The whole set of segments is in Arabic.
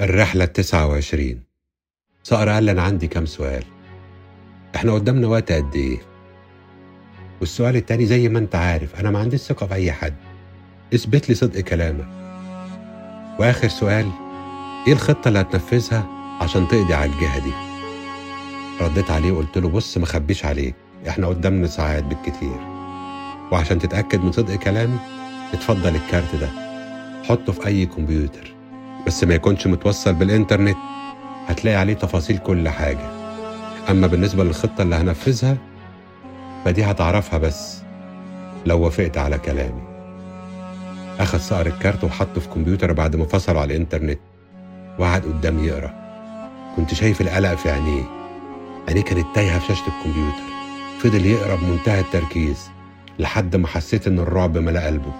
الرحلة التسعة وعشرين. صقر قال أنا عندي كام سؤال. إحنا قدامنا وقت قد إيه؟ والسؤال التاني زي ما أنت عارف أنا ما عنديش ثقة في أي حد. اثبت لي صدق كلامك. وآخر سؤال إيه الخطة اللي هتنفذها عشان تقضي على الجهة دي؟ رديت عليه وقلت له بص ما خبيش عليك. إحنا قدامنا ساعات بالكتير. وعشان تتأكد من صدق كلامي اتفضل الكارت ده. حطه في أي كمبيوتر. بس ما يكونش متوصل بالإنترنت هتلاقي عليه تفاصيل كل حاجة. أما بالنسبة للخطة اللي هنفذها فدي هتعرفها بس لو وافقت على كلامي. أخد صقر الكارت وحطه في كمبيوتر بعد ما فصله على الإنترنت وقعد قدامي يقرأ. كنت شايف القلق في عينيه. عينيه كانت تايهة في شاشة الكمبيوتر. فضل يقرأ بمنتهى التركيز لحد ما حسيت إن الرعب ملأ قلبه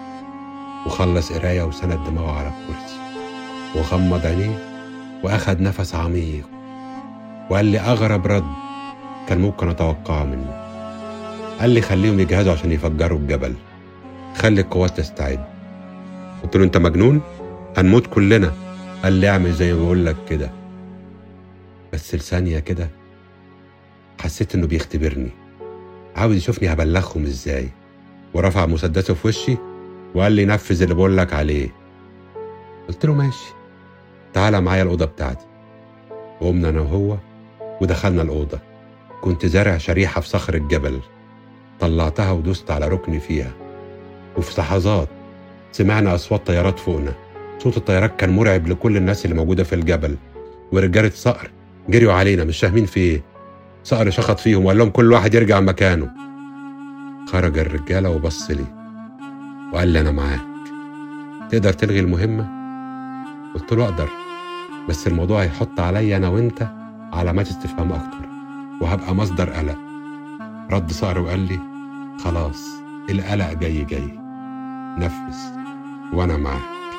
وخلص قراية وسند دماغه على الكرسي. وغمض عينيه وأخد نفس عميق وقال لي أغرب رد كان ممكن أتوقعه منه. قال لي خليهم يجهزوا عشان يفجروا الجبل خلي القوات تستعد. قلت له أنت مجنون؟ هنموت كلنا. قال لي اعمل زي ما بقول لك كده. بس لثانية كده حسيت إنه بيختبرني. عاوز يشوفني هبلغهم إزاي. ورفع مسدسه في وشي وقال لي نفذ اللي بقول لك عليه. قلت له ماشي. تعالى معايا الأوضة بتاعتي. وقمنا أنا وهو ودخلنا الأوضة. كنت زارع شريحة في صخر الجبل. طلعتها ودوست على ركن فيها. وفي لحظات سمعنا أصوات طيارات فوقنا. صوت الطيارات كان مرعب لكل الناس اللي موجودة في الجبل. ورجالة صقر جريوا علينا مش فاهمين في إيه. صقر شخط فيهم وقال لهم كل واحد يرجع مكانه. خرج الرجالة وبص لي وقال لي أنا معاك. تقدر تلغي المهمة؟ قلت له أقدر بس الموضوع هيحط عليا أنا وأنت علامات استفهام أكتر وهبقى مصدر قلق. رد صقر وقال لي خلاص القلق جاي جاي. نفذ وأنا معاك.